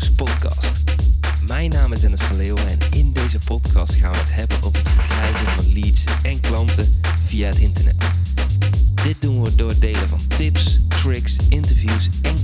Podcast. Mijn naam is Dennis van Leeuwen en in deze podcast gaan we het hebben over het verkrijgen van leads en klanten via het internet. Dit doen we door het delen van tips, tricks, interviews en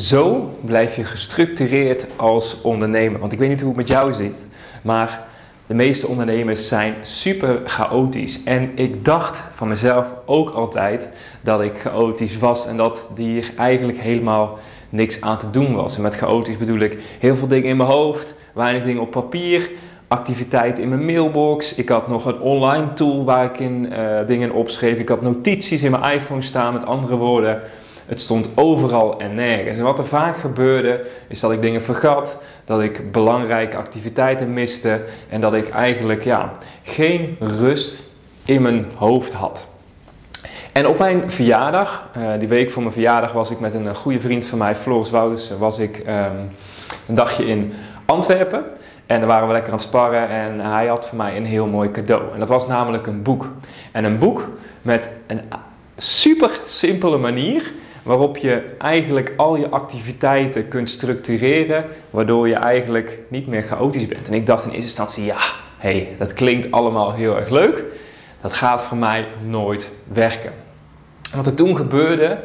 Zo blijf je gestructureerd als ondernemer. Want ik weet niet hoe het met jou zit, maar de meeste ondernemers zijn super chaotisch. En ik dacht van mezelf ook altijd dat ik chaotisch was en dat hier eigenlijk helemaal niks aan te doen was. En met chaotisch bedoel ik heel veel dingen in mijn hoofd, weinig dingen op papier, activiteiten in mijn mailbox. Ik had nog een online tool waar ik in uh, dingen opschreef. Ik had notities in mijn iPhone staan, met andere woorden. Het stond overal en nergens. En wat er vaak gebeurde, is dat ik dingen vergat, dat ik belangrijke activiteiten miste en dat ik eigenlijk ja, geen rust in mijn hoofd had. En op mijn verjaardag, uh, die week voor mijn verjaardag, was ik met een goede vriend van mij, Floris Wouders, was ik um, een dagje in Antwerpen. En daar waren we lekker aan het sparren en hij had voor mij een heel mooi cadeau. En dat was namelijk een boek. En een boek met een super simpele manier waarop je eigenlijk al je activiteiten kunt structureren, waardoor je eigenlijk niet meer chaotisch bent. En ik dacht in eerste instantie, ja, hé, hey, dat klinkt allemaal heel erg leuk, dat gaat voor mij nooit werken. En wat er toen gebeurde,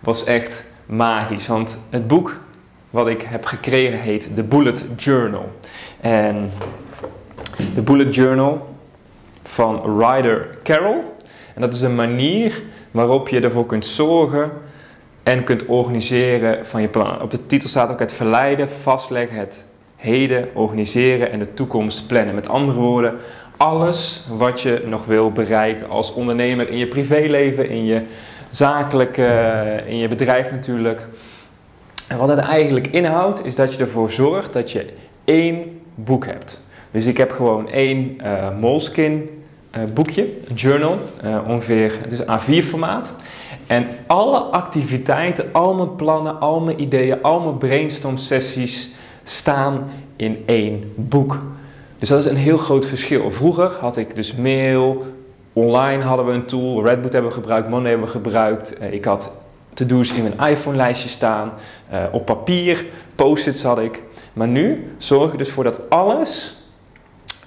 was echt magisch, want het boek wat ik heb gekregen heet The Bullet Journal. En de Bullet Journal van Ryder Carroll. En dat is een manier waarop je ervoor kunt zorgen en kunt organiseren van je plan. Op de titel staat ook het verleiden, vastleggen, het heden, organiseren en de toekomst plannen. Met andere woorden, alles wat je nog wil bereiken als ondernemer in je privéleven, in je zakelijke, in je bedrijf natuurlijk. En wat het eigenlijk inhoudt, is dat je ervoor zorgt dat je één boek hebt. Dus ik heb gewoon één uh, Moleskine uh, boekje, een journal, uh, ongeveer, het is A4 formaat. En alle activiteiten, al mijn plannen, al mijn ideeën, al mijn brainstorm sessies staan in één boek. Dus dat is een heel groot verschil. Vroeger had ik dus mail, online hadden we een tool, Redboot hebben we gebruikt, Monday hebben we gebruikt. Ik had to-do's in mijn iPhone-lijstje staan, op papier, post-its had ik. Maar nu zorg ik dus voor dat alles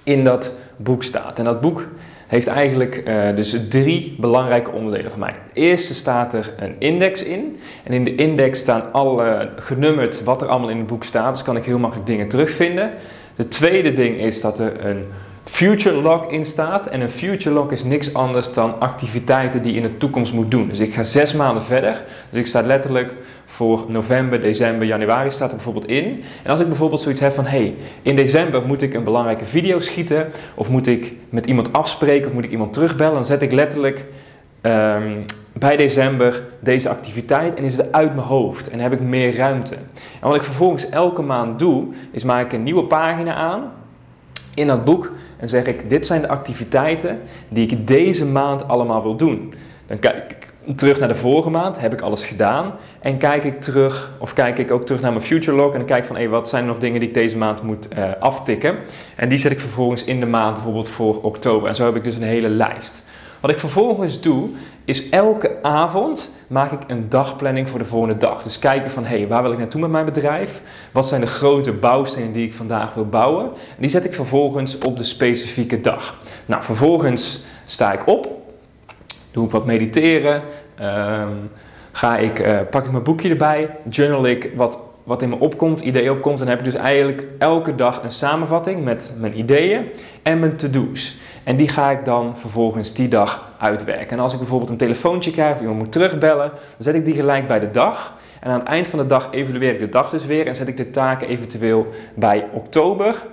in dat boek staat. En dat boek heeft eigenlijk uh, dus drie belangrijke onderdelen van mij. Het eerste staat er een index in. En in de index staan alle genummerd wat er allemaal in het boek staat. Dus kan ik heel makkelijk dingen terugvinden. De tweede ding is dat er een future log in staat. En een future log is niks anders dan activiteiten die je in de toekomst moet doen. Dus ik ga zes maanden verder. Dus ik sta letterlijk voor november, december, januari staat er bijvoorbeeld in. En als ik bijvoorbeeld zoiets heb van, hey, in december moet ik een belangrijke video schieten. Of moet ik met iemand afspreken of moet ik iemand terugbellen. Dan zet ik letterlijk um, bij december deze activiteit en is het uit mijn hoofd en heb ik meer ruimte. En wat ik vervolgens elke maand doe, is maak ik een nieuwe pagina aan in dat boek en zeg ik: Dit zijn de activiteiten die ik deze maand allemaal wil doen. Dan kijk ik terug naar de vorige maand, heb ik alles gedaan. En kijk ik terug, of kijk ik ook terug naar mijn future log en dan kijk van: wat zijn er nog dingen die ik deze maand moet uh, aftikken? En die zet ik vervolgens in de maand bijvoorbeeld voor oktober. En zo heb ik dus een hele lijst. Wat ik vervolgens doe, is elke avond maak ik een dagplanning voor de volgende dag. Dus kijken van, hé, hey, waar wil ik naartoe met mijn bedrijf? Wat zijn de grote bouwstenen die ik vandaag wil bouwen? En die zet ik vervolgens op de specifieke dag. Nou, vervolgens sta ik op, doe ik wat mediteren, um, ga ik, uh, pak ik mijn boekje erbij, journal ik wat wat in me opkomt, idee opkomt, dan heb ik dus eigenlijk elke dag een samenvatting met mijn ideeën en mijn to-do's. En die ga ik dan vervolgens die dag uitwerken. En als ik bijvoorbeeld een telefoontje krijg of iemand moet terugbellen, dan zet ik die gelijk bij de dag. En aan het eind van de dag evalueer ik de dag dus weer en zet ik de taken eventueel bij oktober.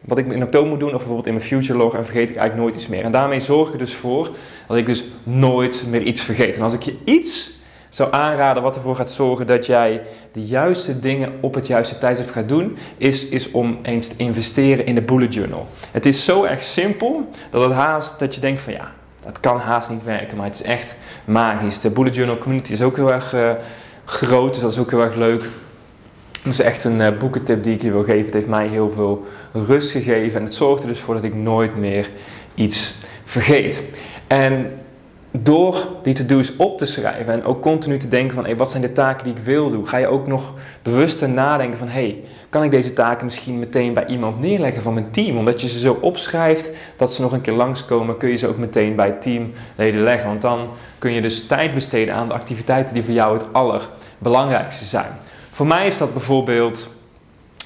Wat ik in oktober moet doen, of bijvoorbeeld in mijn future log, en vergeet ik eigenlijk nooit iets meer. En daarmee zorg ik dus voor dat ik dus nooit meer iets vergeet. En als ik je iets zou aanraden wat ervoor gaat zorgen dat jij de juiste dingen op het juiste tijdstip gaat doen, is, is om eens te investeren in de bullet journal. Het is zo erg simpel dat het haast dat je denkt van ja, dat kan haast niet werken, maar het is echt magisch. De Bullet Journal community is ook heel erg uh, groot, dus dat is ook heel erg leuk. Dat is echt een uh, boekentip die ik je wil geven. Het heeft mij heel veel rust gegeven en het zorgt er dus voor dat ik nooit meer iets vergeet. En door die to-do's op te schrijven en ook continu te denken van hey, wat zijn de taken die ik wil doen, ga je ook nog bewuster nadenken van hey, kan ik deze taken misschien meteen bij iemand neerleggen van mijn team? Omdat je ze zo opschrijft dat ze nog een keer langskomen, kun je ze ook meteen bij teamleden leggen. Want dan kun je dus tijd besteden aan de activiteiten die voor jou het allerbelangrijkste zijn. Voor mij is dat bijvoorbeeld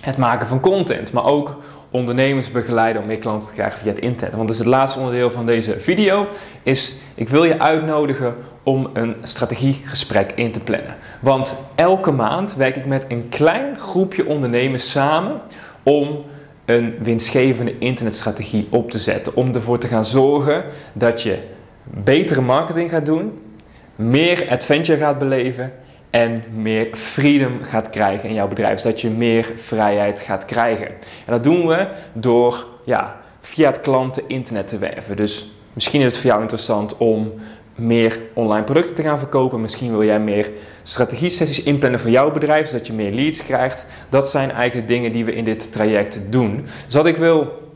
het maken van content, maar ook ondernemers begeleiden om meer klanten te krijgen via het internet. Want dat is het laatste onderdeel van deze video. Is ik wil je uitnodigen om een strategiegesprek in te plannen. Want elke maand werk ik met een klein groepje ondernemers samen om een winstgevende internetstrategie op te zetten. Om ervoor te gaan zorgen dat je betere marketing gaat doen, meer adventure gaat beleven en meer freedom gaat krijgen in jouw bedrijf. Zodat je meer vrijheid gaat krijgen. En dat doen we door ja, via het klanten internet te werven. Dus misschien is het voor jou interessant om meer online producten te gaan verkopen. Misschien wil jij meer strategie-sessies inplannen voor jouw bedrijf, zodat je meer leads krijgt. Dat zijn eigenlijk dingen die we in dit traject doen. Dus wat ik wil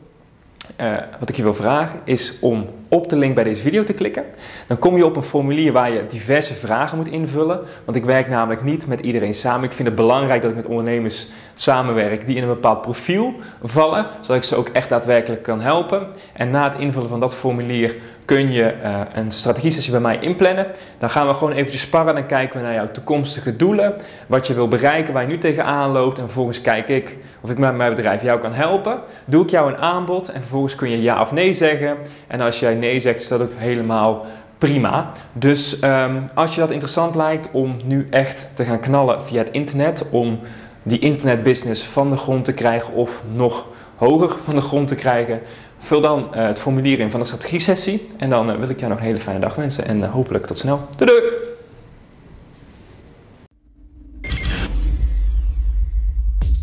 uh, wat ik je wil vragen is om op de link bij deze video te klikken. Dan kom je op een formulier waar je diverse vragen moet invullen. Want ik werk namelijk niet met iedereen samen. Ik vind het belangrijk dat ik met ondernemers samenwerk die in een bepaald profiel vallen, zodat ik ze ook echt daadwerkelijk kan helpen. En na het invullen van dat formulier kun je uh, een strategie-sessie bij mij inplannen. Dan gaan we gewoon eventjes sparren en kijken we naar jouw toekomstige doelen, wat je wil bereiken, waar je nu tegenaan loopt. En vervolgens kijk ik of ik met mijn bedrijf jou kan helpen. Doe ik jou een aanbod en vervolgens kun je ja of nee zeggen. En als jij nee zegt, is dat ook helemaal prima. Dus um, als je dat interessant lijkt om nu echt te gaan knallen via het internet, om die internetbusiness van de grond te krijgen of nog hoger van de grond te krijgen, vul dan uh, het formulier in van de strategie-sessie. En dan uh, wil ik jou nog een hele fijne dag wensen en uh, hopelijk tot snel. Doei doei!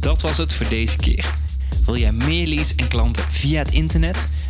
Dat was het voor deze keer. Wil jij meer leads en klanten via het internet?